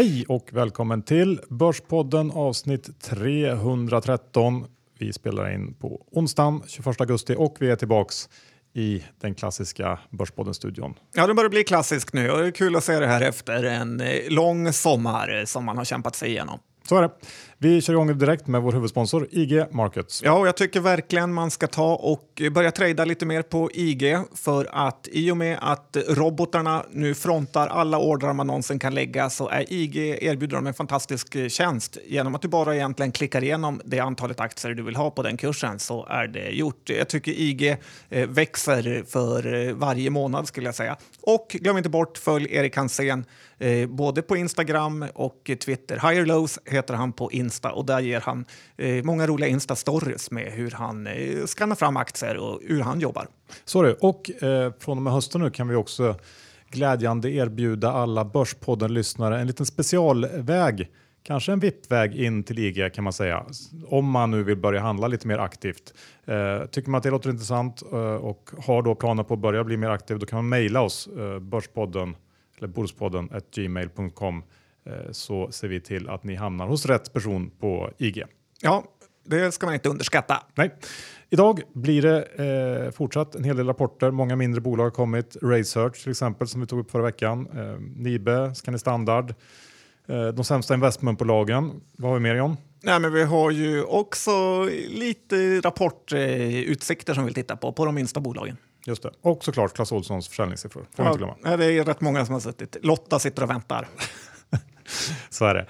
Hej och välkommen till Börspodden avsnitt 313. Vi spelar in på onsdagen 21 augusti och vi är tillbaks i den klassiska Börspodden-studion. Ja, det börjar bli klassisk nu och det är kul att se det här efter en eh, lång sommar som man har kämpat sig igenom. Så är det. Vi kör igång direkt med vår huvudsponsor IG Markets. Ja, och jag tycker verkligen man ska ta och börja trada lite mer på IG för att i och med att robotarna nu frontar alla ordrar man någonsin kan lägga så är IG erbjuder dem en fantastisk eh, tjänst. Genom att du bara egentligen klickar igenom det antalet aktier du vill ha på den kursen så är det gjort. Jag tycker IG eh, växer för eh, varje månad skulle jag säga. Och glöm inte bort följ Erik Hansén både på Instagram och Twitter. Higher Lows heter han på Instagram. Insta och där ger han eh, många roliga Insta-stories med hur han eh, skannar fram aktier och hur han jobbar. Så är det. Och eh, från och med hösten nu kan vi också glädjande erbjuda alla Börspodden-lyssnare en liten specialväg Kanske en VIP-väg in till IG kan man säga, om man nu vill börja handla lite mer aktivt. Eh, tycker man att det låter intressant eh, och har då planer på att börja bli mer aktiv, då kan man mejla oss, eh, Börspodden eller Bordspodden gmail.com eh, så ser vi till att ni hamnar hos rätt person på IG. Ja, det ska man inte underskatta. Nej. Idag blir det eh, fortsatt en hel del rapporter. Många mindre bolag har kommit. Research till exempel som vi tog upp förra veckan. Eh, Nibe, Scandi Standard. Eh, de sämsta investmentbolagen. Vad har vi mer John? Nej, men vi har ju också lite rapportutsikter som vi vill titta på, på de minsta bolagen. Just det. Och såklart Clas Ohlsons försäljningssiffror. Får ja, inte glömma. Det är rätt många som har suttit. Lotta sitter och väntar. så är det.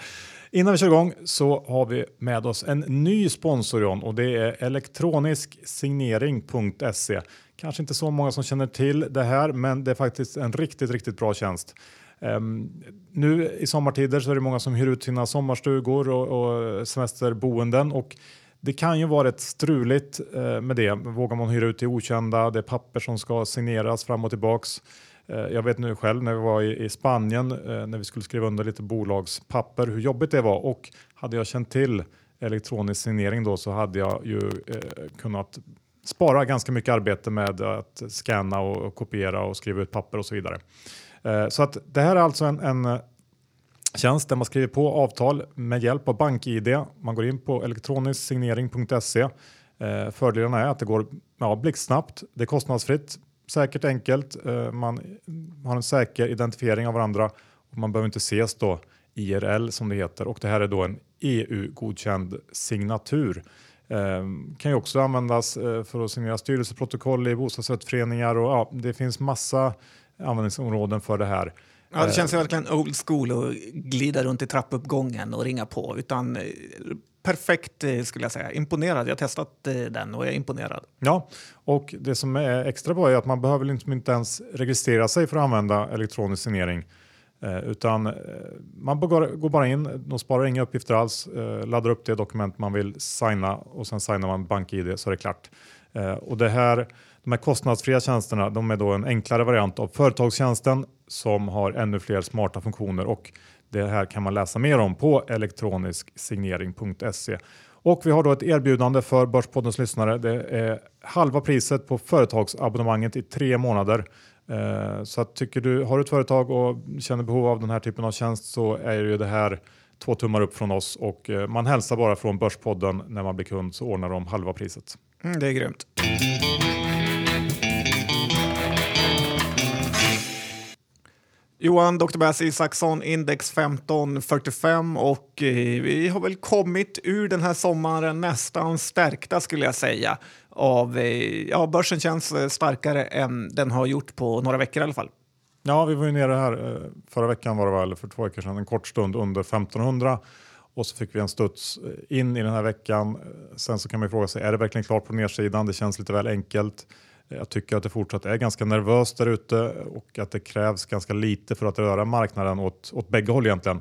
Innan vi kör igång så har vi med oss en ny sponsor John, och det är elektronisk-signering.se. Kanske inte så många som känner till det här, men det är faktiskt en riktigt, riktigt bra tjänst. Um, nu i sommartider så är det många som hyr ut sina sommarstugor och, och semesterboenden och det kan ju vara rätt struligt uh, med det. Vågar man hyra ut till okända? Det är papper som ska signeras fram och tillbaks. Eh, jag vet nu själv när vi var i, Spanien eh, när vi skulle skriva under lite bolagspapper hur jobbigt det var och hade jag känt till elektronisk signering då så hade jag ju eh, kunnat spara ganska mycket arbete med att scanna och, kopiera och skriva ut papper och så vidare. Så att det här är alltså en, en tjänst där man skriver på avtal med hjälp av BankID. Man går in på elektronisksignering.se. Fördelarna är att det går ja, blixtsnabbt, det är kostnadsfritt, säkert enkelt, man har en säker identifiering av varandra och man behöver inte ses då IRL som det heter och det här är då en EU-godkänd signatur. Eh, kan ju också användas för att signera styrelseprotokoll i bostadsrättsföreningar och ja, det finns massa användningsområden för det här. Ja, det känns verkligen old school att glida runt i trappuppgången och ringa på. Utan eh, perfekt eh, skulle jag säga. Imponerad. Jag har testat eh, den och är imponerad. Ja, och det som är extra bra är att man behöver liksom inte ens registrera sig för att använda elektronisk signering. Eh, utan eh, man går bara in, de sparar inga uppgifter alls, eh, laddar upp det dokument man vill signa och sen signar man BankID så är det klart. och det här de här kostnadsfria tjänsterna de är då en enklare variant av företagstjänsten som har ännu fler smarta funktioner och det här kan man läsa mer om på elektronisksignering.se. Och vi har då ett erbjudande för Börspoddens lyssnare. Det är halva priset på företagsabonnemanget i tre månader. Eh, så att tycker du, har du ett företag och känner behov av den här typen av tjänst så är ju det här två tummar upp från oss och eh, man hälsar bara från Börspodden när man blir kund så ordnar de halva priset. Mm, det är grymt. Johan, Dr. Bass Isaksson, index 1545 och eh, vi har väl kommit ur den här sommaren nästan stärkta skulle jag säga. Av, eh, ja, börsen känns eh, starkare än den har gjort på några veckor i alla fall. Ja, vi var ju nere här förra veckan var det väl, för två veckor sedan, en kort stund under 1500 och så fick vi en studs in i den här veckan. Sen så kan man ju fråga sig, är det verkligen klart på nedsidan? Det känns lite väl enkelt. Jag tycker att det fortsatt är ganska nervöst där ute och att det krävs ganska lite för att röra marknaden åt, åt bägge håll egentligen.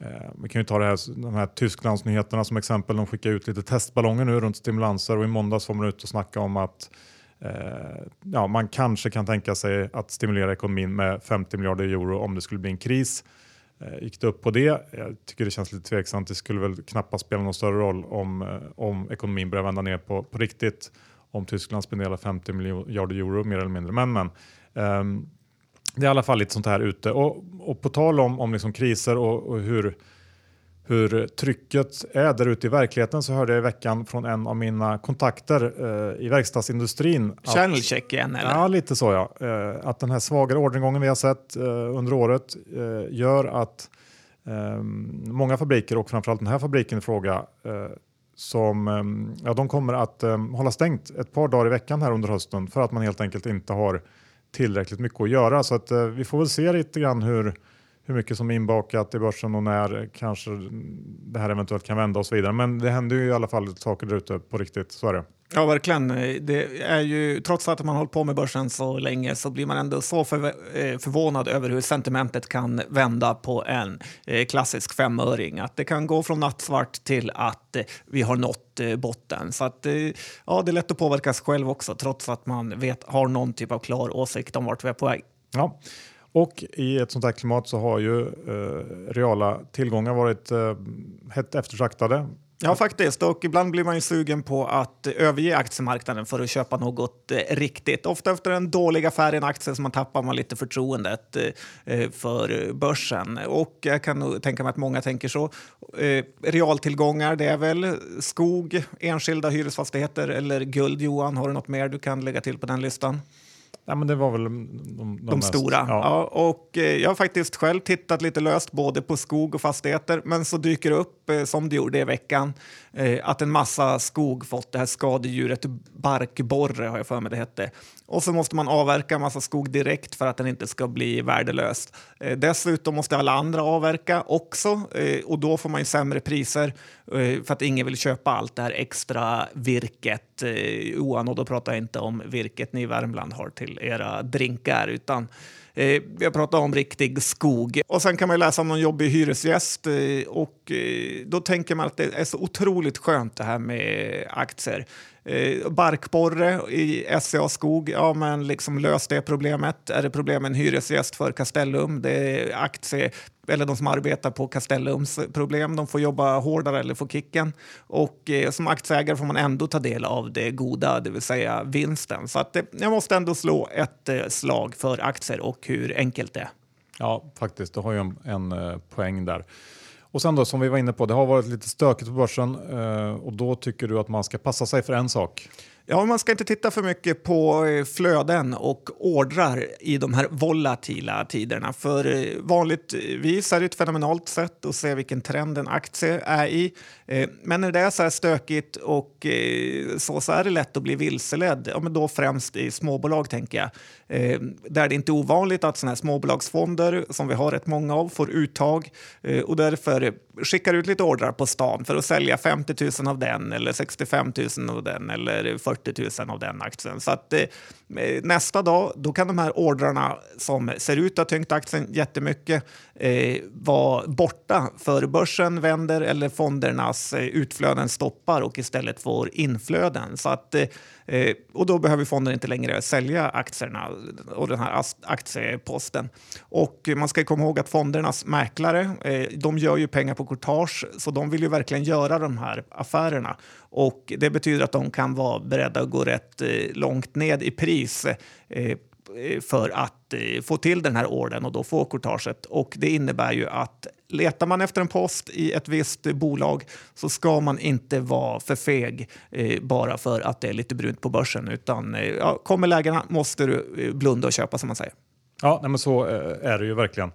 Eh, vi kan ju ta det här, de här Tysklandsnyheterna som exempel. De skickar ut lite testballonger nu runt stimulanser och i måndags var man ute och snacka om att eh, ja, man kanske kan tänka sig att stimulera ekonomin med 50 miljarder euro om det skulle bli en kris. Eh, gick det upp på det? Jag tycker det känns lite tveksamt. Det skulle väl knappast spela någon större roll om, eh, om ekonomin börjar vända ner på, på riktigt om Tyskland spenderar 50 miljarder euro mer eller mindre. Men, men um, det är i alla fall lite sånt här ute. Och, och på tal om, om liksom kriser och, och hur, hur trycket är där ute i verkligheten så hörde jag i veckan från en av mina kontakter eh, i verkstadsindustrin. Channel check igen eller? Ja, lite så ja. Eh, att den här svagare orderingången vi har sett eh, under året eh, gör att eh, många fabriker och framförallt den här fabriken i fråga eh, som ehm, ja, de kommer att um, hålla stängt ett par dagar i veckan här under hösten för att man helt enkelt inte har tillräckligt mycket att göra. Så att, uh, vi får väl se lite grann hur, hur mycket som är inbakat i börsen och när kanske det här eventuellt kan vända och så vidare. Men det händer ju i alla fall saker där ute på riktigt, så är det. Ja, verkligen. Det är ju, trots att man hållit på med börsen så länge så blir man ändå så för, eh, förvånad över hur sentimentet kan vända på en eh, klassisk femöring. Att det kan gå från nattsvart till att eh, vi har nått botten. Så att, ja, det är lätt att påverkas själv också trots att man vet, har någon typ av klar åsikt om vart vi är på väg. Ja. Och i ett sånt här klimat så har ju eh, reala tillgångar varit eh, hett eftertraktade. Ja, faktiskt. Och ibland blir man ju sugen på att överge aktiemarknaden för att köpa något eh, riktigt. Ofta efter en dålig affär i en aktie så man tappar man lite förtroendet eh, eh, för börsen. Och jag kan nog tänka mig att många tänker så. Eh, realtillgångar, det är väl skog, enskilda hyresfastigheter eller guld. Johan, har du något mer du kan lägga till på den listan? Ja, men det var väl de, de, de stora. Ja. ja. och eh, jag har faktiskt själv tittat lite löst både på skog och fastigheter, men så dyker det upp, eh, som det gjorde i veckan, eh, att en massa skog fått det här skadedjuret barkborre, har jag för mig det hette. Och så måste man avverka en massa skog direkt för att den inte ska bli värdelös. Eh, dessutom måste alla andra avverka också eh, och då får man ju sämre priser eh, för att ingen vill köpa allt det här extra virket. Eh, Johan, och då pratar jag inte om virket ni i Värmland har till era drinkar utan Eh, jag pratar om riktig skog. Och sen kan man läsa om någon jobbig hyresgäst eh, och eh, då tänker man att det är så otroligt skönt det här med aktier. Eh, barkborre i SCA Skog, ja men liksom lös det problemet. Är det problem med en hyresgäst för Castellum? Det är aktie eller de som arbetar på Castellums problem. De får jobba hårdare eller få kicken. Och eh, som aktieägare får man ändå ta del av det goda, det vill säga vinsten. Så att, eh, jag måste ändå slå ett eh, slag för aktier och hur enkelt det är. Ja, faktiskt. Du har ju en, en eh, poäng där. Och sen då som vi var inne på, det har varit lite stökigt på börsen eh, och då tycker du att man ska passa sig för en sak. Ja, man ska inte titta för mycket på eh, flöden och ordrar i de här volatila tiderna. För eh, vanligtvis eh, är det ett fenomenalt sätt att se vilken trend en aktie är i. Men när det är så här stökigt och så, så är det lätt att bli vilseledd. Ja, men då främst i småbolag, tänker jag. Eh, där det inte är ovanligt att såna här småbolagsfonder, som vi har rätt många av, får uttag eh, och därför skickar ut lite ordrar på stan för att sälja 50 000 av den eller 65 000 av den eller 40 000 av den aktien. Så att, eh, Eh, nästa dag då kan de här ordrarna som ser ut att ha tyngt aktien jättemycket eh, vara borta för börsen vänder eller fondernas eh, utflöden stoppar och istället får inflöden. Så att, eh, eh och då behöver fonden inte längre sälja aktierna och den här aktieposten. Och man ska komma ihåg att fondernas mäklare, eh, de gör ju pengar på courtage, så de vill ju verkligen göra de här affärerna. Och det betyder att de kan vara beredda att gå rätt eh, långt ned i pris eh, eh för att eh, få till den här orden och då få courtaget. Och det innebär ju att letar man efter en post i ett visst bolag så ska man inte vara för feg eh, bara för att det är lite brunt på börsen. Utan eh, ja, kommer lägena måste du eh, blunda och köpa som man säger. Ja, nej, men så eh, är det ju verkligen.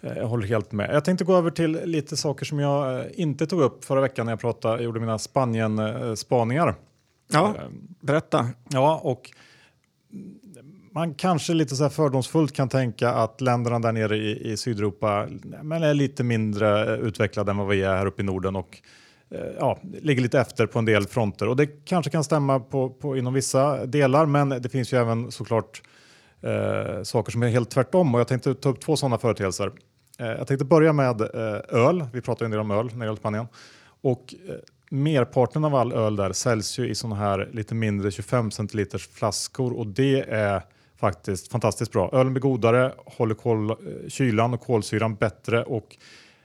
Eh, jag håller helt med. Jag tänkte gå över till lite saker som jag inte tog upp förra veckan när jag pratade, gjorde mina Spanien-spaningar. Ja, berätta. Ja, och man kanske lite så här fördomsfullt kan tänka att länderna där nere i, i Sydeuropa men är lite mindre utvecklade än vad vi är här uppe i Norden och eh, ja, ligger lite efter på en del fronter. Och det kanske kan stämma på, på inom vissa delar, men det finns ju även såklart eh, saker som är helt tvärtom. Och jag tänkte ta upp två sådana företeelser. Eh, jag tänkte börja med eh, öl. Vi pratar en del om öl när det gäller Spanien. Och eh, merparten av all öl där säljs ju i sådana här lite mindre 25 centiliters flaskor och det är faktiskt fantastiskt bra. Ölen blir godare, håller kol, kylan och kolsyran bättre och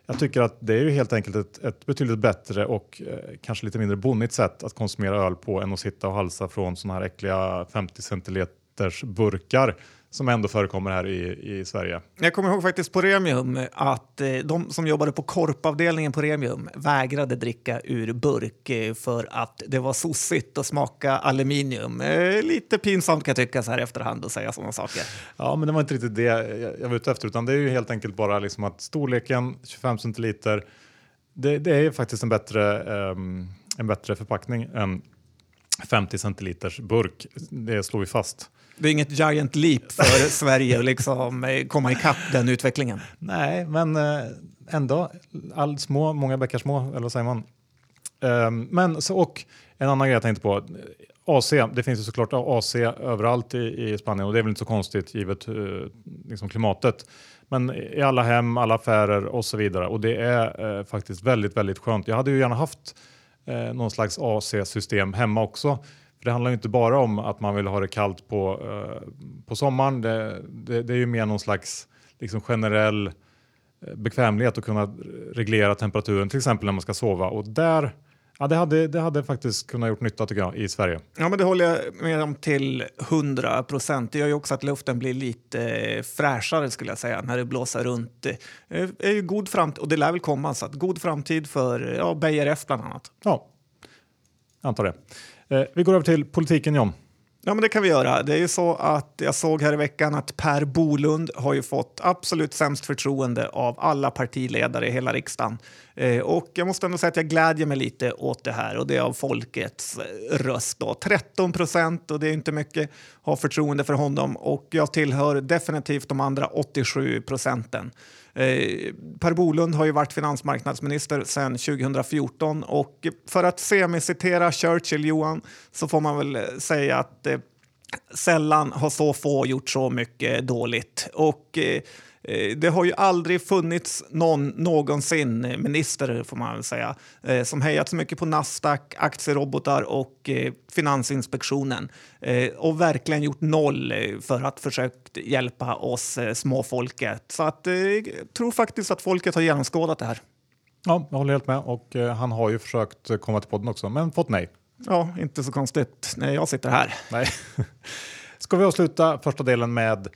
jag tycker att det är ju helt enkelt ett, ett betydligt bättre och eh, kanske lite mindre bonnigt sätt att konsumera öl på än att sitta och halsa från sådana här äckliga 50 centiliters burkar som ändå förekommer här i, i Sverige. Jag kommer ihåg faktiskt på Remium att eh, de som jobbade på korpavdelningen på Remium vägrade dricka ur burk eh, för att det var sossigt att smaka aluminium. Eh, lite pinsamt kan jag tycka så här efterhand att säga sådana saker. Ja, men det var inte riktigt det jag var ute efter, utan det är ju helt enkelt bara liksom att storleken 25 centiliter, det, det är faktiskt en bättre, um, en bättre förpackning än 50 centiliters burk. Det slår vi fast. Det är inget giant leap för Sverige att liksom eh, komma ikapp den utvecklingen. Nej, men eh, ändå. All små, många bäckar små, eller vad säger man? Um, men så, och en annan grej jag tänkte på. AC, det finns ju såklart AC överallt i, i Spanien och det är väl inte så konstigt givet uh, liksom klimatet. Men i alla hem, alla affärer och så vidare och det är uh, faktiskt väldigt, väldigt skönt. Jag hade ju gärna haft uh, någon slags AC-system hemma också det handlar inte bara om att man vill ha det kallt på, uh, på sommaren. Det, det, det, är ju mer någon slags liksom generell eh, bekvämlighet att kunna reglera temperaturen till exempel när man ska sova. Och där, ja, det, hade, det hade faktiskt kunnat gjort nytta tycker jag i Sverige. Ja, men det håller jag med om till 100 procent. Det gör ju också att luften blir lite fräschare skulle jag säga när det blåser runt. Det är ju god framtid och det lär väl komma så att god framtid för ja, BRF bland annat. Ja, jag antar det. Eh, vi går över till politiken John. Ja, men det kan vi göra. Det är ju så att jag såg här i veckan att Per Bolund har ju fått absolut sämst förtroende av alla partiledare i hela riksdagen. Eh, och jag måste ändå säga att jag glädjer mig lite åt det här och det är av folkets eh, röst. Då. 13 procent, och det är inte mycket, har förtroende för honom och jag tillhör definitivt de andra 87 procenten. Eh, per Bolund har ju varit finansmarknadsminister sedan 2014 och för att semicitera Churchill, Johan, så får man väl eh, säga att eh, sällan har så få gjort så mycket dåligt. Och Eh, det har ju aldrig funnits någon någonsin minister, får man väl säga, eh, som hejat så mycket på Nasdaq, aktierobotar och eh, Finansinspektionen och verkligen gjort noll för att försöka hjälpa oss småfolket. Så att, jag tror faktiskt att folket har genomskådat det här. Ja, jag håller helt med och han har ju försökt komma till podden också, men fått nej. Ja, inte så konstigt när jag sitter här. Nej. Ska vi avsluta första delen med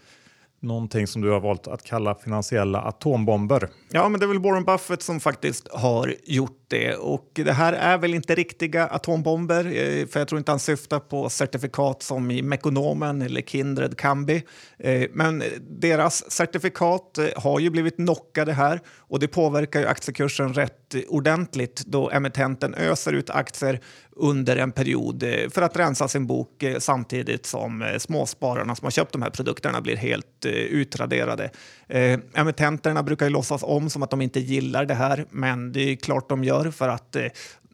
någonting som du har valt att kalla finansiella atombomber. Ja, men det är väl Warren Buffett som faktiskt har gjort det. Och det här är väl inte riktiga atombomber, eh, för jag tror inte han syftar på certifikat som i Mekonomen eller Kindred Kambi. Eh, men deras certifikat eh, har ju blivit knockade här och det påverkar ju aktiekursen rätt ordentligt då emittenten öser ut aktier under en period eh, för att rensa sin bok eh, samtidigt som eh, småspararna som har köpt de här produkterna blir helt utraderade. Emittenterna brukar ju låtsas om som att de inte gillar det här, men det är klart de gör för att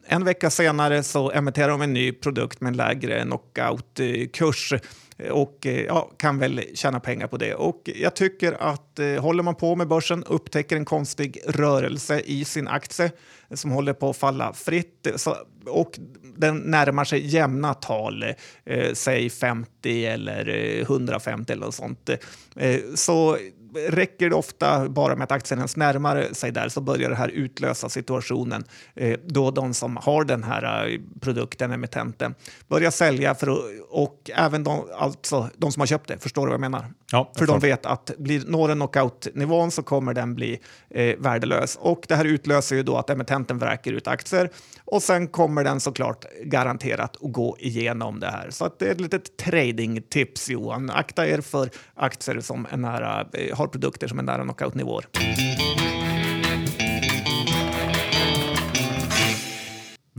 en vecka senare så emitterar de en ny produkt med en lägre knockoutkurs Eh, och eh, ja, kan väl tjäna pengar på det. Och jag tycker att eh, håller man på med börsen, upptäcker en konstig rörelse i sin aktie som håller på att falla fritt så, och den närmar sig jämna tal, eh, säg 50 eller eh, 150 eller något sånt, eh, så räcker det ofta bara med att aktien ens närmar sig där så börjar det här utlösa situationen eh, då de som har den här eh, produkten, emittenten, börjar sälja för att, och även de, alltså, de som har köpt det. Förstår du vad jag menar? Ja, för de vet att blir, når den knockout-nivån så kommer den bli eh, värdelös. Och det här utlöser ju då att emittenten vräker ut aktier och sen kommer den såklart garanterat att gå igenom det här. Så att det är ett litet trading-tips Johan. Akta er för aktier som är nära, eh, har produkter som är nära knockout-nivåer.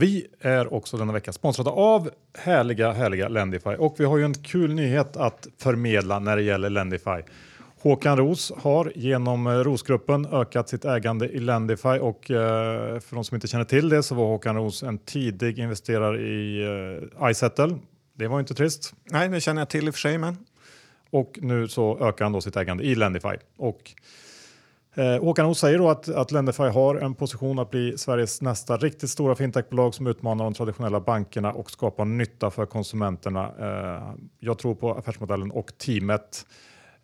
Vi är också denna vecka sponsrade av härliga, härliga Lendify och vi har ju en kul nyhet att förmedla när det gäller Lendify. Håkan Ros har genom eh, Rosgruppen ökat sitt ägande i Lendify och eh, för de som inte känner till det så var Håkan Ros en tidig investerare i eh, iSettle. Det var inte trist. Nej, det känner jag till i och för sig. Men... Och nu så ökar han då sitt ägande i Lendify. Och Eh, Håkan Oos säger då att, att Lendify har en position att bli Sveriges nästa riktigt stora fintechbolag som utmanar de traditionella bankerna och skapar nytta för konsumenterna. Eh, jag tror på affärsmodellen och teamet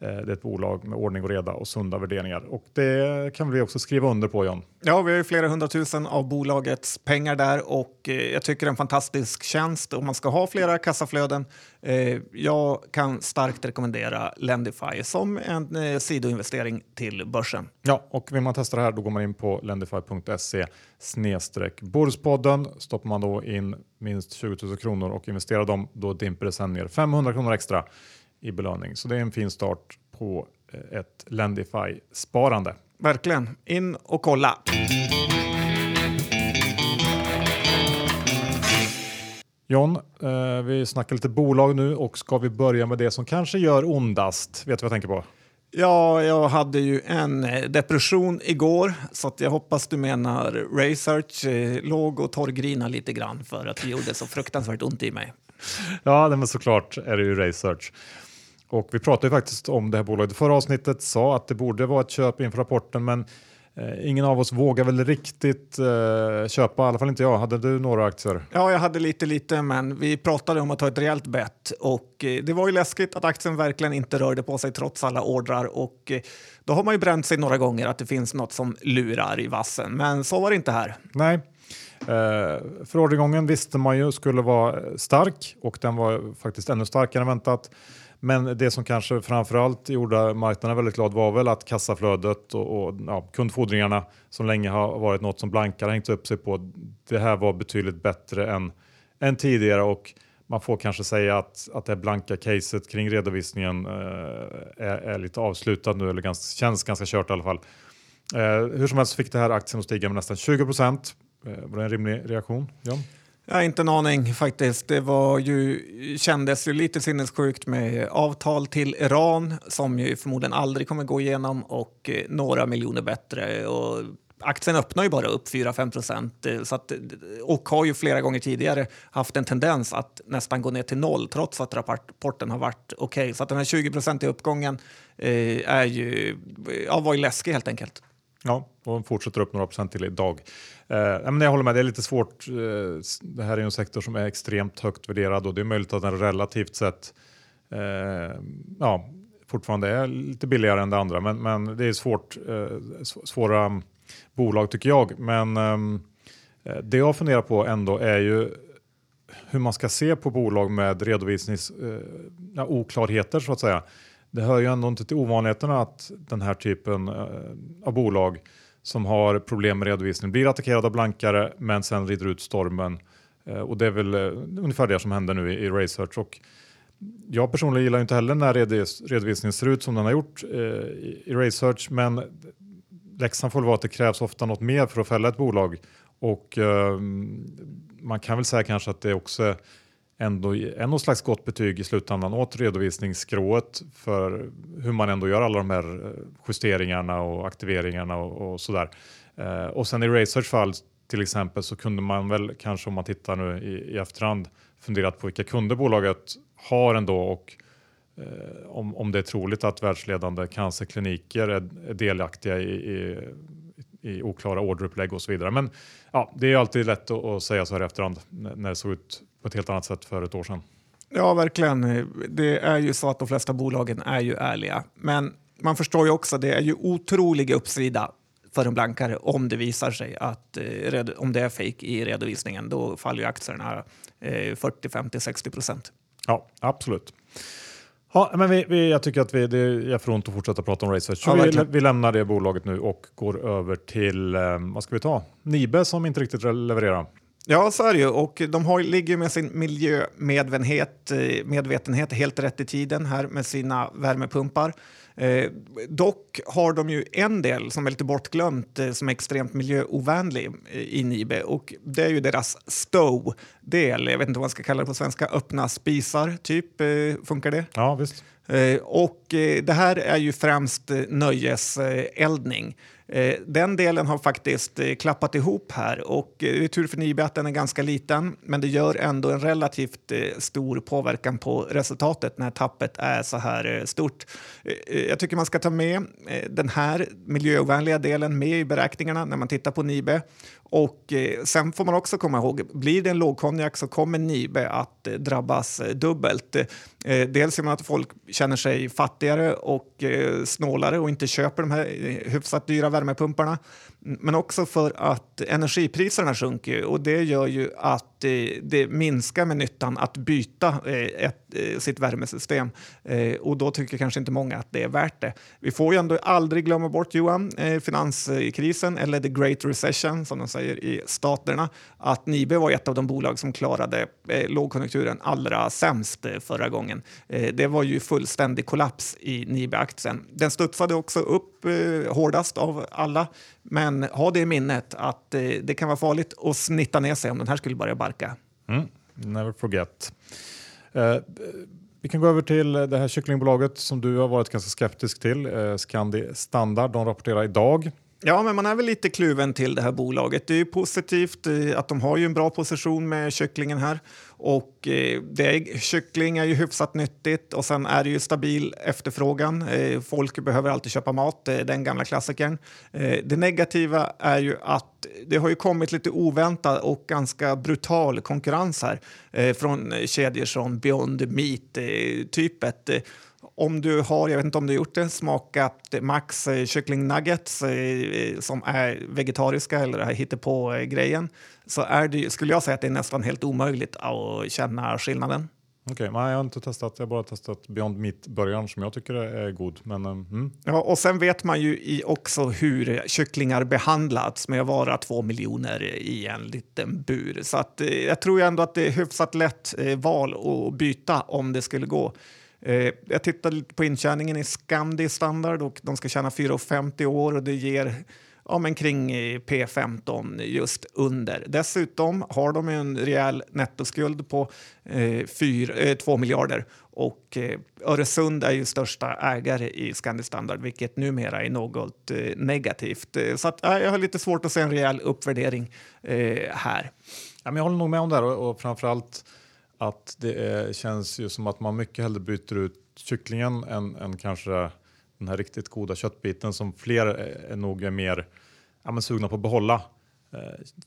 det är ett bolag med ordning och reda och sunda värderingar och det kan vi också skriva under på John. Ja, vi har ju flera hundratusen av bolagets pengar där och jag tycker det är en fantastisk tjänst om man ska ha flera kassaflöden. jag kan starkt rekommendera Lendify som en sidoinvestering till börsen. Ja, och vill man testa det här då går man in på lendify.se snedstreck Börspodden. Stoppar man då in minst 20 000 kronor och investerar dem, då dimper det sen ner 500 kronor extra i belöning. Så det är en fin start på eh, ett Lendify-sparande. Verkligen. In och kolla! John, eh, vi snackar lite bolag nu och ska vi börja med det som kanske gör ondast? Vet du vad jag tänker på? Ja, jag hade ju en eh, depression igår så jag hoppas du menar research. Eh, låg och torrgrina lite grann för att det gjorde så fruktansvärt ont i mig. Ja, men såklart är det ju research. Och vi pratade ju faktiskt om det här bolaget i förra avsnittet, sa att det borde vara ett köp inför rapporten, men Eh, ingen av oss vågar väl riktigt eh, köpa, i alla fall inte jag. Hade du några aktier? Ja, jag hade lite lite, men vi pratade om att ta ett rejält bett och eh, det var ju läskigt att aktien verkligen inte rörde på sig trots alla ordrar och eh, då har man ju bränt sig några gånger att det finns något som lurar i vassen, men så var det inte här. Nej. Eh, för ordergången visste man ju skulle vara stark och den var faktiskt ännu starkare än väntat. Men det som kanske framförallt gjorde marknaden väldigt glad var väl att kassaflödet och, och ja, kundfordringarna som länge har varit något som blankar hängt upp sig på. Det här var betydligt bättre än, än tidigare och man får kanske säga att, att det blanka caset kring redovisningen eh, är, är, lite avslutat nu eller ganska, känns ganska kört i alla fall. Eh, hur som helst fick det här aktien att stiga med nästan 20 procent. Eh, var det en rimlig reaktion? John? Jag har inte en aning faktiskt. Det var ju, kändes ju lite sinnessjukt med avtal till Iran som ju förmodligen aldrig kommer gå igenom och eh, några miljoner bättre. Och aktien öppnar ju bara upp 4-5 procent eh, eh, och har ju flera gånger tidigare haft en tendens att nästan gå ner till noll trots att rapporten har varit okej. Okay. Så att den här 20 procentiga uppgången eh, är ju, ja, var ju läskig helt enkelt. Ja, och fortsätter upp några procent till idag. Eh, men jag håller med, det är lite svårt. Eh, det här är en sektor som är extremt högt värderad och det är möjligt att den relativt sett eh, ja, fortfarande är lite billigare än det andra. Men, men det är svårt, eh, svåra bolag tycker jag. Men ehm, eh, det jag funderar på ändå är ju hur man ska se på bolag med redovisnings eh, oklarheter så att säga det hör ju ändå inte till ovanligheterna att den här typen eh, av bolag som har problem med redovisning blir attackerade av blankare men sen rider ut stormen. Eh, och det är väl eh, ungefär det som händer nu i, i Research. Och jag personligen gillar inte heller när redovisningen ser ut som den har gjort eh, i, i Research men läxan får vara att det krävs ofta något mer för att fälla ett bolag och ehm, man kan väl säga kanske att det också ändå är något slags gott betyg i slutändan åt redovisningsskrået för hur man ändå gör alla de här eh, justeringarna och aktiveringarna och, och sådär. Eh, och sen i Racers fall till exempel så kunde man väl kanske om man tittar nu i, i efterhand funderat på vilka kunder bolaget har ändå och eh, om, om det är troligt att världsledande cancerkliniker är, är delaktiga i, i, i oklara orderupplägg och så vidare. Men ja, det är alltid lätt att, att säga så här i efterhand när det såg ut på ett helt annat sätt för ett år sedan. Ja, verkligen. Det är ju så att de flesta bolagen är ju ärliga. Men man förstår ju också att det är ju otrolig uppsida för en blankare om det visar sig att eh, om det är fake i redovisningen. Då faller ju aktierna eh, 40, 50, 60 procent. Ja, absolut. Ja, men vi, vi, jag tycker att vi, det är för ont att fortsätta prata om research. Ja, vi, vi, lämnar det bolaget nu och går över till, eh, vad ska vi ta? Nibe som inte riktigt levererar. Ja, så är det ju. Och de har, ligger med sin miljömedvetenhet eh, medvetenhet helt rätt i tiden här med sina värmepumpar. Eh, dock har de ju en del som är lite bortglömt eh, som är extremt miljöovänlig eh, i Nibe och det är ju deras stow-del. Jag vet inte vad man ska kalla det på svenska. Öppna spisar, typ. Eh, funkar det? Ja, visst. Eh, och det här är ju främst nöjeseldning. Eh, den delen har faktiskt eh, klappat ihop här och eh, det är tur för Nibe att den är ganska liten men det gör ändå en relativt stor påverkan på resultatet när tappet är så här stort. Jag tycker man ska ta med den här miljöovänliga delen med i beräkningarna när man tittar på Nibe och eh, sen får man också komma ihåg, blir det en lågkonjak så kommer Nibe att eh, drabbas eh, dubbelt. Eh, dels genom att folk känner sig fattigare och eh, snålare och inte köper de här eh, hyfsat dyra värmepumparna. Men också för att energipriserna sjunker och det gör ju att det minskar med nyttan att byta ett, Eh, sitt värmesystem. Eh, och då tycker kanske inte många att det är värt det. Vi får ju ändå aldrig glömma bort, Johan, eh, finanskrisen eller the great recession som de säger i staterna. Att Nibe var ett av de bolag som klarade lågkonjunkturen allra sämst förra gången. Det var ju fullständig kollaps i Nibe-aktien. Den studsade också upp hårdast av alla men ha det i minnet att eh, det kan vara farligt att snitta ner sig om den här skulle börja barka. Mm. Never forget. Eh, vi kan gå över till det här kycklingbolaget som du har varit ganska skeptisk till, eh, Scandi Standard. De rapporterar idag Ja, men man är väl lite kluven till det här bolaget. Det är positivt eh, att de har ju en bra position med kycklingen här. Och eh, det är, kyckling är ju hyfsat nyttigt och sen är det ju stabil efterfrågan. Eh, folk behöver alltid köpa mat, det är den gamla klassikern. Eh, det negativa är ju att det har ju kommit lite oväntad och ganska brutal konkurrens här eh, från kedjor som Beyond Meat-typet om du har, jag vet inte om du har gjort det, smakat Max eh, kyckling nuggets eh, som är vegetariska eller det här hittepå-grejen så är det, skulle jag säga att det är nästan helt omöjligt att känna skillnaden. Okej, okay, jag har inte testat. Jag har bara testat Beyond Meat-burgaren som jag tycker är god. Men, mm. ja, och sen vet man ju också hur kycklingar behandlats med att vara två miljoner i en liten bur. Så att, eh, jag tror ändå att det är hyfsat lätt val att byta om det skulle gå. Eh, jag tittade lite på intjäningen i Scandi standard och de ska tjäna 4,50 år och det ger ja, men kring eh, P15 just under. Dessutom har de en rejäl nettoskuld på eh, 4, eh, 2 miljarder och eh, Öresund är ju största ägare i Scandi Standard vilket numera är något eh, negativt. Eh, så att, eh, jag har lite svårt att se en rejäl uppvärdering här. Ja, men jag håller nog med om det och, och framförallt att det är, känns ju som att man mycket hellre byter ut kycklingen än, än kanske den här riktigt goda köttbiten som fler är nog är mer ja, men sugna på att behålla. Eh,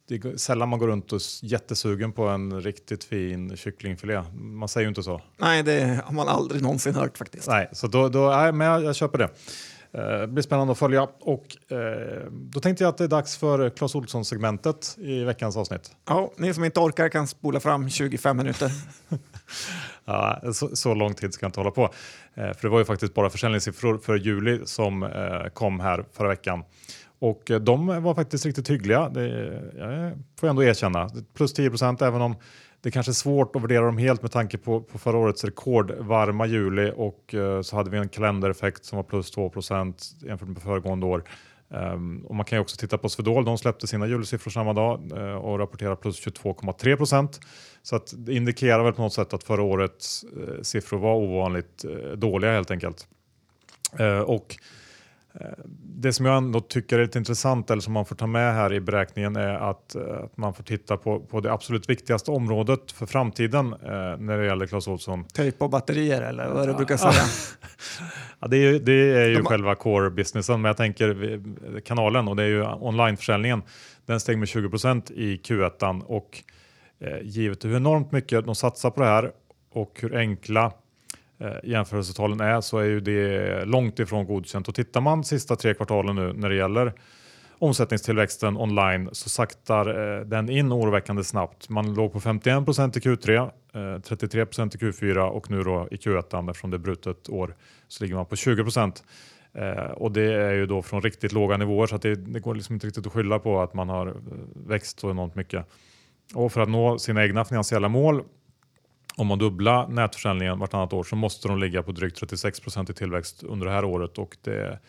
det är sällan man går runt och är jättesugen på en riktigt fin kycklingfilé. Man säger ju inte så. Nej, det har man aldrig någonsin hört faktiskt. Nej, så då, då nej, men jag, jag köper det. Det eh, blir spännande att följa. Och, eh, då tänkte jag att det är dags för Clas Olsson-segmentet i veckans avsnitt. Ja, ni som inte orkar kan spola fram 25 minuter. ja, så, så, lång tid ska jag inte hålla på. Eh, för det var ju faktiskt bara försäljningssiffror för juli som eh, kom här förra veckan. Och eh, de var faktiskt riktigt hyggliga, det jag får jag ändå erkänna. Plus 10 procent även om det är kanske är svårt att värdera dem helt med tanke på, på förra årets rekordvarma juli och uh, så hade vi en kalendereffekt som var plus 2 procent jämfört med föregående år. Um, och man kan ju också titta på Swedol, de släppte sina julsiffror samma dag uh, och rapporterar plus 22,3 procent. Så att det indikerar väl på något sätt att förra årets uh, siffror var ovanligt dåliga helt enkelt. och det som jag ändå tycker är lite intressant eller som man får ta med här i beräkningen är att, eh, att man får titta på, på det absolut viktigaste området för framtiden eh, när det gäller Clas Ohlson. Tejp och batterier eller vad du brukar säga? ja, det är ju, det är ju De... själva core businessen, men jag tänker kanalen och det är ju onlineförsäljningen. Den steg med 20% i Q1 och eh, givet hur enormt mycket de satsar på det här och hur enkla eh, jämförelsetalen är så är ju det långt ifrån godkänt. Och tittar man sista tre kvartalen nu när det gäller omsättningstillväxten online så saktar eh, den in oroväckande snabbt. Man låg på 51 procent i Q3, eh, 33 procent i Q4 och nu då i Q1 eftersom det är brutet år så ligger man på 20 procent. Eh, och det är ju då från riktigt låga nivåer så det, det, går liksom inte riktigt att skylla på att man har eh, växt så enormt mycket. Och för att nå sina egna finansiella mål om man dubblar nätförsäljningen vartannat år så måste de ligga på drygt 36 procent i tillväxt under det här året. Och det,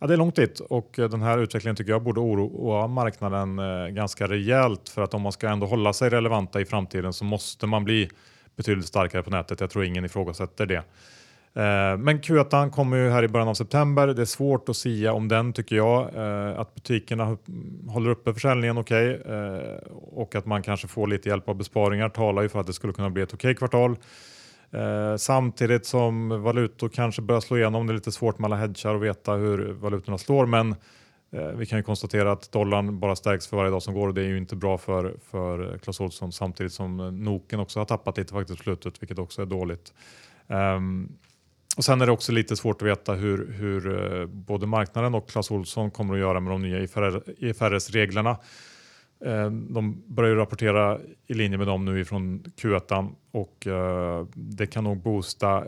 ja, det är långt dit och eh, den här utvecklingen tycker jag borde oroa marknaden eh, ganska rejält för att om man ska ändå hålla sig relevanta i framtiden så måste man bli betydligt starkare på nätet. Jag tror ingen ifrågasätter det. Eh, men Q1 kommer ju här i början av september. Det är svårt att sia om den tycker jag. Eh, att butikerna håller uppe försäljningen okej okay, och att man kanske får lite hjälp av besparingar talar ju för att det skulle kunna bli ett okej okay kvartal. Samtidigt som valutor kanske börjar slå igenom. Det är lite svårt med alla hedgar och veta hur valutorna slår men vi kan ju konstatera att dollarn bara stärks för varje dag som går och det är ju inte bra för, för Clas Ohlson samtidigt som Noken också har tappat lite faktiskt på slutet vilket också är dåligt. Um, och Sen är det också lite svårt att veta hur, hur eh, både marknaden och Clas Ohlson kommer att göra med de nya IFRS-reglerna. Eh, de börjar rapportera i linje med dem nu ifrån Q1 och eh, det kan nog boosta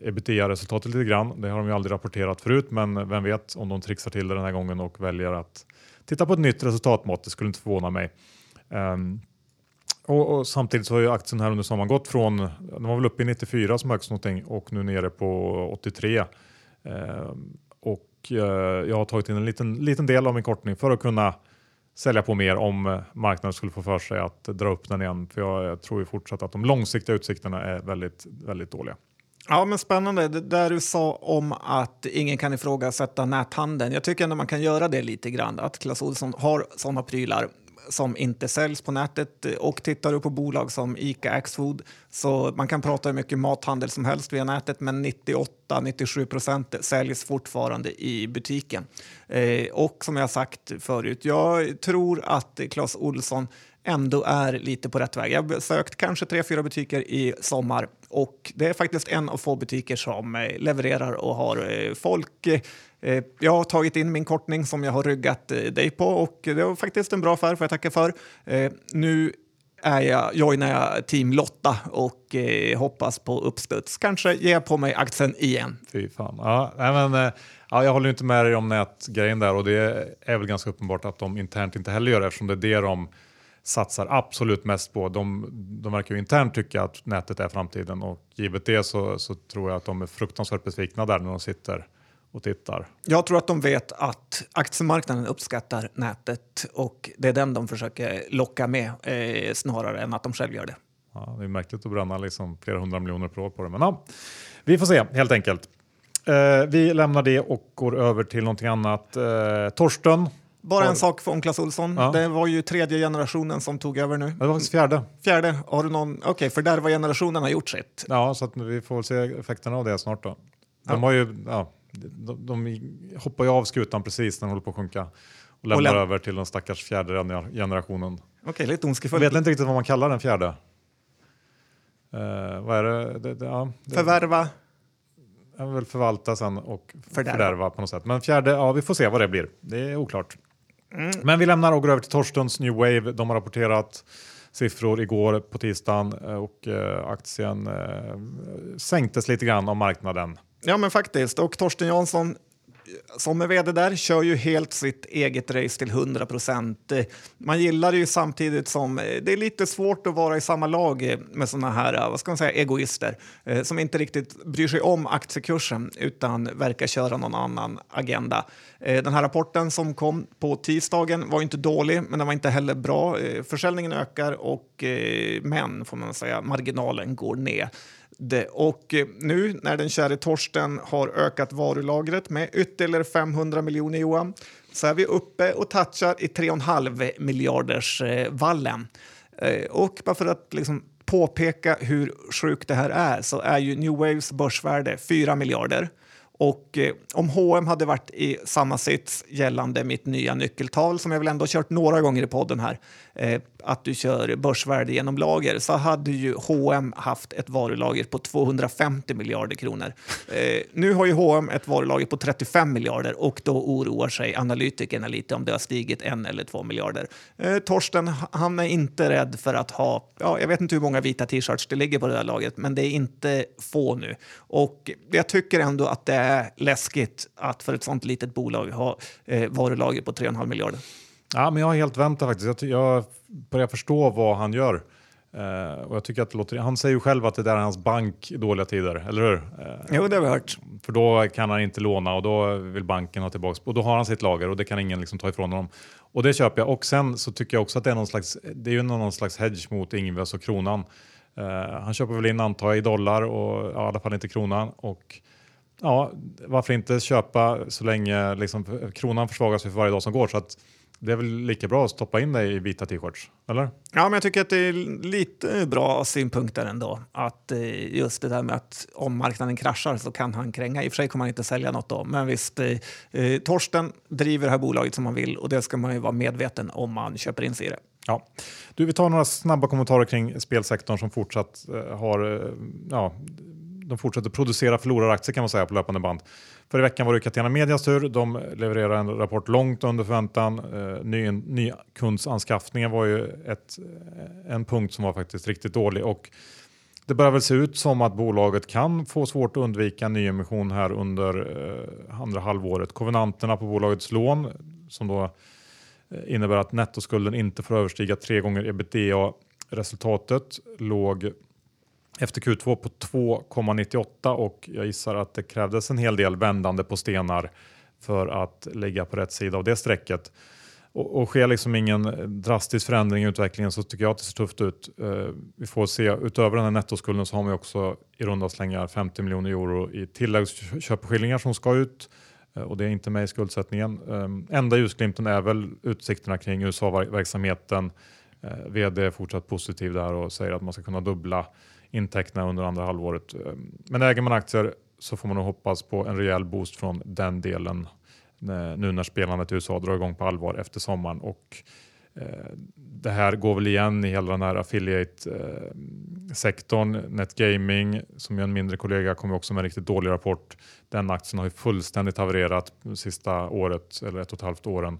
ebitda-resultatet lite grann. Det har de ju aldrig rapporterat förut men vem vet om de trixar till det den här gången och väljer att titta på ett nytt resultatmått. Det skulle inte förvåna mig. Ehm, och, och, samtidigt så har ju aktien här under sommaren gått från, den var väl uppe i 94 som högst någonting och nu nere på 83. Eh, och eh, jag har tagit in en liten, liten del av min kortning för att kunna sälja på mer om marknaden skulle få för sig att dra upp den igen. För jag, jag tror ju fortsatt att de långsiktiga utsikterna är väldigt, väldigt dåliga. Ja, men spännande. Det där du sa om att ingen kan ifrågasätta näthandeln. Jag tycker ändå man kan göra det lite grann, att Clas Ohlson har sådana prylar som inte säljs på nätet. Och tittar du på bolag som Ica Axfood så man kan prata hur mycket mathandel som helst via nätet men 98-97 procent säljs fortfarande i butiken. Eh, och som jag sagt förut, jag tror att Clas Olsson ändå är lite på rätt väg. Jag har besökt kanske tre, fyra butiker i sommar och det är faktiskt en av få butiker som eh, levererar och har eh, folk Eh, jag har tagit in min kortning som jag har ryggat eh, dig på och det var faktiskt en bra affär får jag tacka för. Eh, nu är jag, joinar jag Team Lotta och hoppas på uppstuds. Kanske ger jag på mig aktien igen. Fy fan. Ja, men, ja, jag håller inte med dig om nätgrejen där och det är väl ganska uppenbart att de internt inte heller gör det eftersom det är det de satsar absolut mest på. De, de verkar ju internt tycka att nätet är framtiden och givet det så, så tror jag att de är fruktansvärt besvikna där när de sitter och tittar. Jag tror att de vet att aktiemarknaden uppskattar nätet och det är den de försöker locka med eh, snarare än att de själva gör det. Ja, det är märkligt att bränna liksom flera hundra miljoner per år på det, men ja, vi får se helt enkelt. Eh, vi lämnar det och går över till någonting annat. Eh, Torsten. Bara en sak om Clas Ohlson. Ja. Det var ju tredje generationen som tog över nu. Det var faktiskt fjärde. Fjärde. Har du någon? Okej, okay, för där var generationen har gjort sitt. Ja, så vi får se effekterna av det snart då. De ja. har ju, ja, de, de hoppar ju av skutan precis när den håller på att sjunka och lämnar och över till den stackars fjärde generationen. Okej, okay, lite ondskefullt. Jag vet inte riktigt vad man kallar den fjärde. Uh, vad är det? det, det ja, det Förvärva? Jag vill förvalta sen och fördärva. fördärva på något sätt. Men fjärde, ja vi får se vad det blir. Det är oklart. Mm. Men vi lämnar och går över till Torstens New Wave. De har rapporterat siffror igår på tisdagen eh, och eh, aktien sänktes lite grann av marknaden. Ja, men faktiskt. Och Torsten Jansson som är vd där kör ju helt sitt eget race till 100 procent. Man gillar det ju samtidigt som eh, det är lite svårt att vara i samma lag eh, med såna här eh, vad ska man säga, egoister som inte riktigt bryr sig om aktiekursen utan verkar köra någon annan agenda. Den här rapporten som kom på tisdagen var inte dålig, men den var inte heller bra. Försäljningen ökar och men får man säga marginalen går ner det. Och eh, nu när den käre Torsten har ökat varulagret med ytterligare 500 miljoner Johan så är vi uppe och touchar i 3,5 miljarders eh, vallen. Eh, och bara för att liksom påpeka hur sjukt det här är så är ju New Waves börsvärde 4 miljarder. Och eh, om H&M hade varit i samma sits gällande mitt nya nyckeltal som jag väl ändå kört några gånger i podden här, eh, att du kör börsvärde genom lager, så hade ju H&M haft ett varulager på 250 miljarder kronor. Eh, nu har ju H&M ett varulager på 35 miljarder och då oroar sig analytikerna lite om det har stigit en eller två miljarder. Eh, Torsten, han är inte rädd för att ha, ja, jag vet inte hur många vita t-shirts det ligger på det där lagret, men det är inte få nu. Och jag tycker ändå att det är läskigt att för ett sånt litet bolag ha eh, varulager på 3,5 miljarder. Ja, men jag har helt vänt faktiskt. Jag, jag börjar förstå vad han gör. Uh, och jag tycker att låter, han säger ju själv att det där är hans bank i dåliga tider, eller hur? Uh, jo, det har vi hört. För då kan han inte låna och då vill banken ha tillbaka och då har han sitt lager och det kan ingen liksom ta ifrån honom. Och det köper jag. Och sen så tycker jag också att det är någon slags, det är ju någon slags hedge mot Ingves och kronan. Uh, han köper väl in antar jag i dollar och ja, i alla fall inte kronan. Och ja, varför inte köpa så länge liksom, kronan försvagas för varje dag som går. Så att det är väl lika bra att stoppa in dig i vita t-shirts, eller? Ja, men jag tycker att det är lite bra synpunkter ändå. Att eh, just det där med att om marknaden kraschar så kan han kränga. I och för sig kommer han inte sälja något då, men visst. Eh, eh, Torsten driver det här bolaget som han vill och det ska man ju vara medveten om man köper in sig i det. Ja. Du, vi tar några snabba kommentarer kring spelsektorn som fortsatt eh, har ja, de fortsätter producera förloraraktier kan man säga på löpande band. För i veckan var det Catena Medias tur. De levererar en rapport långt under förväntan. Eh, ny, nykundsanskaffningen var ju ett, eh, en punkt som var faktiskt riktigt dålig och det börjar väl se ut som att bolaget kan få svårt att undvika nyemission här under eh, andra halvåret. Kovenanterna på bolagets lån som då eh, innebär att nettoskulden inte får överstiga tre gånger ebitda resultatet låg efter Q2 på 2,98 och jag gissar att det krävdes en hel del vändande på stenar för att ligga på rätt sida av det strecket. Och, och sker liksom ingen drastisk förändring i utvecklingen så tycker jag att det ser tufft ut. Eh, vi får se, utöver den här nettoskulden så har vi också i runda slängar 50 miljoner euro i tilläggsköpeskillingar som ska ut eh, och det är inte med i skuldsättningen. Eh, enda ljusglimten är väl utsikterna kring USA-verksamheten. Eh, VD är fortsatt positiv där och säger att man ska kunna dubbla intäkterna under andra halvåret. Ehm, men äger man aktier så får man nog hoppas på en rejäl boost från den delen eh, nu när spelandet i USA drar igång på allvar efter sommaren. Och eh, det här går väl igen i hela den här affiliate-sektorn. Eh, Netgaming, som är en mindre kollega, kommer också med en riktigt dålig rapport. Den aktien har ju fullständigt havererat sista året eller ett och ett halvt åren.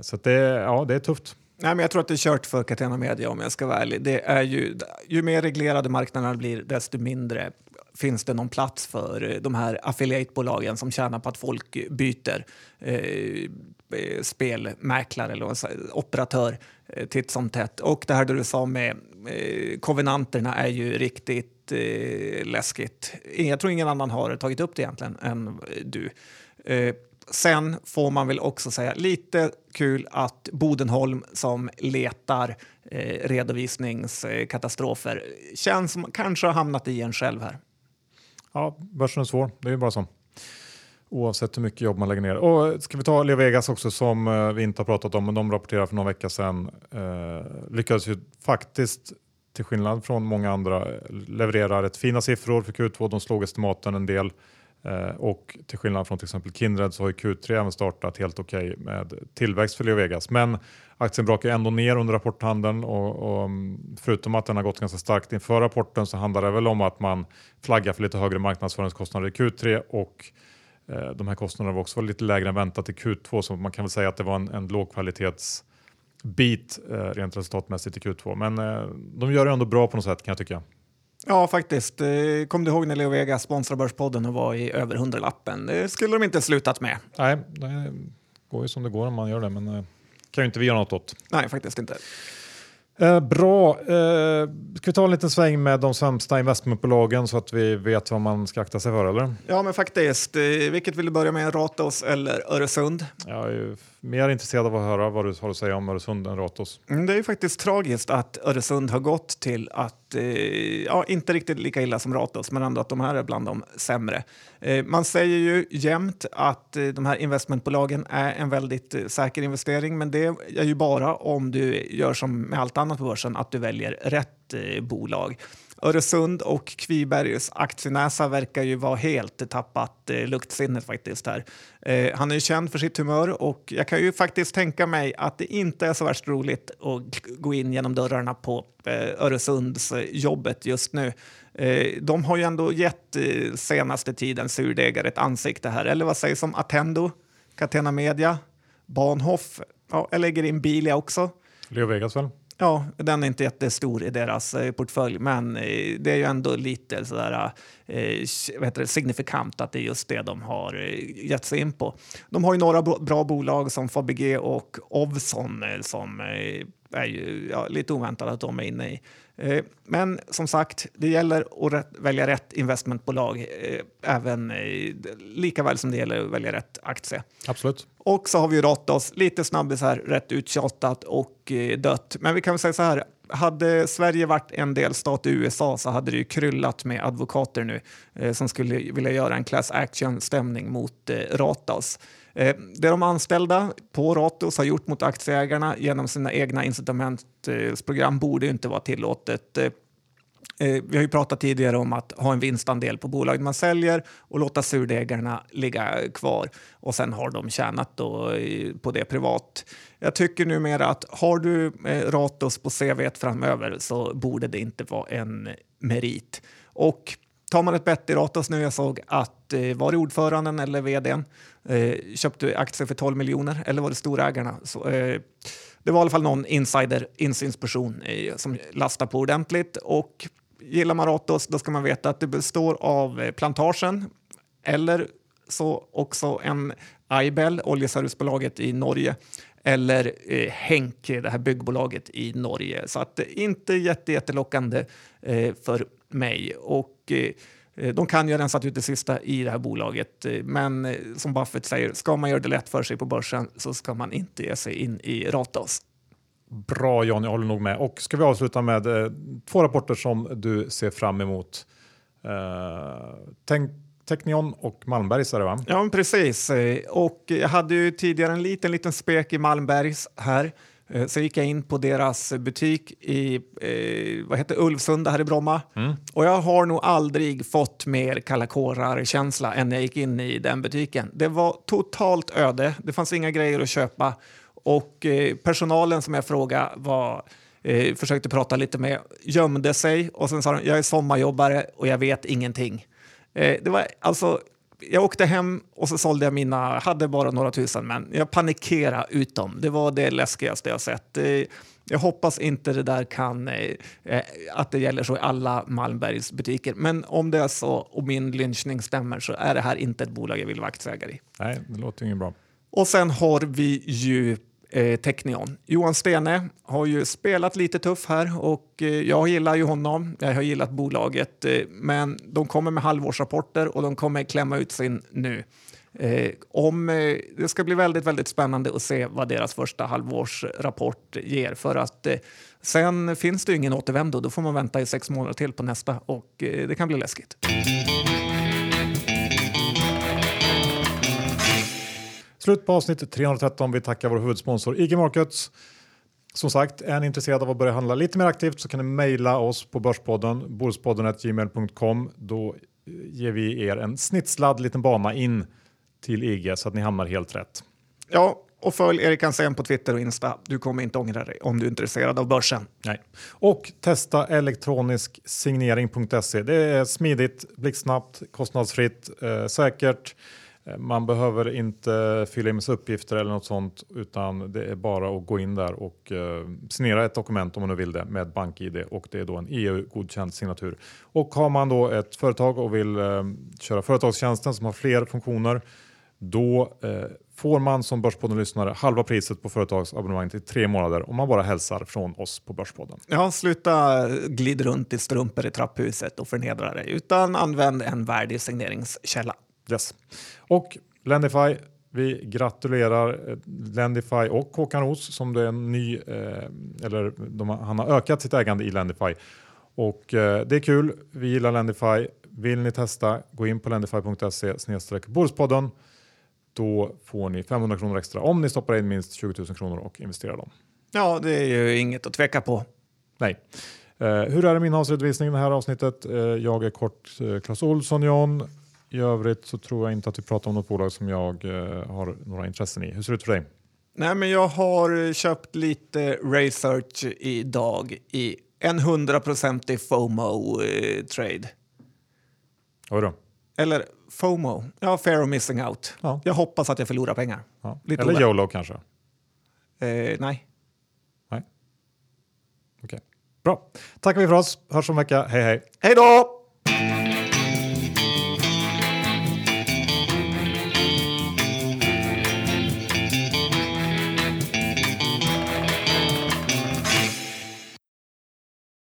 Så det, ja, det är tufft. Nej, men jag tror att det är kört för Catena Media om jag ska vara ärlig. Det är ju, ju mer reglerade marknaderna blir, desto mindre finns det någon plats för eh, de här affiliatebolagen som tjänar på att folk byter eh, eh spelmäklare eller operatör eh, titt som tätt. Och det här du sa med eh, kovenanterna är ju riktigt eh, läskigt. Jag tror ingen annan har tagit upp det egentligen än eh, du. Eh, Sen får man väl också säga lite kul att Bodenholm som letar eh, redovisningskatastrofer känns som kanske har hamnat i en själv här. Ja, börsen är svår. Det är ju bara så. Oavsett hur mycket jobb man lägger ner. Och ska vi ta Levegas också som eh, vi inte har pratat om, men de rapporterade för någon vecka sedan. Eh, lyckades ju faktiskt till skillnad från många andra eh, leverera rätt fina siffror för Q2. De slog estimaten en del. Eh, och till skillnad från till exempel Kindred så har ju Q3 även startat helt okej okay med tillväxt för Leo Vegas. Men aktien brakar ändå ner under rapporthandeln och, och, mm, förutom att den har gått ganska starkt inför rapporten så handlar det väl om att man flaggar för lite högre marknadsföringskostnader i Q3 och eh, de här kostnaderna var också lite lägre än väntat i Q2 så man kan väl säga att det var en, en lågkvalitets bit eh, rent resultatmässigt i Q2. Men eh, de gör det ändå bra på något sätt kan jag tycka. Ja, faktiskt. Eh, kom du ihåg när Leo Vegas sponsrade Börspodden och var i över hundralappen? Det skulle de inte slutat med. Nej, det går ju som det går om man gör det, men det eh, kan ju inte vi göra något åt. Nej, faktiskt inte. Eh, bra. Eh, ska vi ta en liten sväng med de sämsta investmentbolagen så att vi vet vad man ska akta sig för? Eller? Ja, men faktiskt. Eh, vilket vill du börja med? Ratos eller Öresund? Jag är mer intresserad av att höra vad du har att säga om Öresund än Ratos. Mm, det är ju faktiskt tragiskt att Öresund har gått till att, eh, ja, inte riktigt lika illa som Ratos, men ändå att de här är bland de sämre. Eh, man säger ju jämt att eh, de här investmentbolagen är en väldigt eh, säker investering, men det är ju bara om du gör som med allt annat på börsen, att du väljer rätt eh, bolag. Öresund och Kvibergs aktienäsa verkar ju vara helt tappat eh, luktsinnet faktiskt här. Eh, han är ju känd för sitt humör och jag kan ju faktiskt tänka mig att det inte är så värst roligt att gå in genom dörrarna på eh, Öresundsjobbet eh, just nu. Eh, de har ju ändå gett eh, senaste tiden surdegar ett ansikte här, eller vad sägs om Attendo, Catena Media, Bahnhof, ja, jag lägger in Bilia också. Leo Vegas väl? Ja, den är inte jättestor i deras eh, portfölj, men eh, det är ju ändå lite sådär, eh, vad heter det, signifikant att det är just det de har eh, gett sig in på. De har ju några bra bolag som Fabege och Ovzon eh, som eh, är ju ja, lite oväntat att de är inne i. Eh, men som sagt, det gäller att rätt, välja rätt investmentbolag eh, även lika väl som det gäller att välja rätt aktie. Absolut. Och så har vi Ratos, lite snabbis här, rätt uttjatat och eh, dött. Men vi kan väl säga så här, hade Sverige varit en delstat i USA så hade det ju kryllat med advokater nu eh, som skulle vilja göra en class action-stämning mot eh, Ratos. Eh, det de anställda på Ratos har gjort mot aktieägarna genom sina egna incitamentsprogram borde inte vara tillåtet. Eh, eh, vi har ju pratat tidigare om att ha en vinstandel på bolaget man säljer och låta surdegarna ligga kvar och sen har de tjänat då på det privat. Jag tycker numera att har du Ratos på CV framöver så borde det inte vara en merit. Och tar man ett bett i Ratos nu, jag såg att var det ordföranden eller vdn eh, köpte aktier för 12 miljoner eller var det storägarna? Så, eh, det var i alla fall någon insider, insynsperson eh, som lastade på ordentligt och gillar man Ratos då ska man veta att det består av eh, plantagen eller så också en Aibel, oljeservicebolaget i Norge, eller eh, Henk, det här byggbolaget i Norge. Så att eh, inte jätte, jättelockande eh, för mig. Och eh, de kan ju ha rensat ut det sista i det här bolaget, eh, men eh, som Buffett säger, ska man göra det lätt för sig på börsen så ska man inte ge sig in i Ratos. Bra John, jag håller nog med. Och ska vi avsluta med eh, två rapporter som du ser fram emot. Eh, Technion och Malmbergs är det va? Ja, precis. Eh, och jag hade ju tidigare en liten, liten spek i Malmbergs här. Eh, så gick jag in på deras butik i eh, vad heter Ulvsunda här i Bromma. Mm. Och jag har nog aldrig fått mer kalla kårar-känsla än när jag gick in i den butiken. Det var totalt öde. Det fanns inga grejer att köpa. Och eh, personalen som jag frågade var eh, försökte prata lite med gömde sig och sen sa de jag är sommarjobbare och jag vet ingenting. Eh, det var alltså jag åkte hem och så sålde jag mina, hade bara några tusen men jag panikerade ut dem. Det var det läskigaste jag sett. Jag hoppas inte det där kan, eh, eh, att det gäller så i alla Malmbergs butiker. Men om det är så och min lynchning stämmer så är det här inte ett bolag jag vill vara aktieägare i. Nej, det låter ju inget bra. Och sen har vi ju eh, Technion. Johan Stene har ju spelat lite tuff här och eh, jag gillar ju honom. Jag har gillat bolaget, eh, men de kommer med halvårsrapporter och de kommer klämma ut sin nu. Eh, om, eh, det ska bli väldigt, väldigt spännande att se vad deras första halvårsrapport ger för att eh, sen finns det ju ingen återvändo. Då får man vänta i sex månader till på nästa och eh, det kan bli läskigt. Slut på avsnitt 313. Vi tackar vår huvudsponsor IG Markets. Som sagt, är ni intresserade av att börja handla lite mer aktivt så kan ni mejla oss på Börspodden, börspodden.gmail.com. Då ger vi er en snitslad liten bana in till IG så att ni hamnar helt rätt. Ja, och följ Erik Hansén på Twitter och Insta. Du kommer inte ångra dig om du är intresserad av börsen. Nej. Och testa elektronisk signering.se. Det är smidigt, blixtsnabbt, kostnadsfritt, eh, säkert. Eh, man behöver inte fylla i massa uppgifter eller något sånt utan det är bara att gå in där och eh, signera ett dokument om man nu vill det med BankID och det är då en EU-godkänd signatur. Och har man då ett företag och vill eh, köra företagstjänsten som har fler funktioner då eh, får man som Börspodden-lyssnare halva priset på företagsabonnemanget i tre månader om man bara hälsar från oss på Börspodden. Ja, sluta glid runt i strumpor i trapphuset och förnedra dig utan använd en värdig signeringskälla. Yes. Och Lendify, vi gratulerar eh, Lendify och Håkan Roos som det är en ny, eh, eller de, han har ökat sitt ägande i Lendify. Och eh, det är kul, vi gillar Lendify. Vill ni testa, gå in på lendify.se Börspodden. Då får ni 500 kronor extra om ni stoppar in minst 20 000 kronor och investerar dem. Ja, det är ju inget att tveka på. Nej. Uh, hur är det med innehållsredovisning det här avsnittet? Uh, jag är kort uh, Clas Olsson John. I övrigt så tror jag inte att vi pratar om något bolag som jag eh, har några intressen i. Hur ser det ut för dig? Nej, men jag har köpt lite research idag i en hundraprocentig FOMO-trade. Eh, Oj då. Eller FOMO, ja, fair of missing out. Ja. Jag hoppas att jag förlorar pengar. Ja. Eller oväl. YOLO kanske? Eh, nej. Nej. Okej. Okay. Bra. Tackar vi för oss. Hörs om en vecka. Hej hej. Hej då!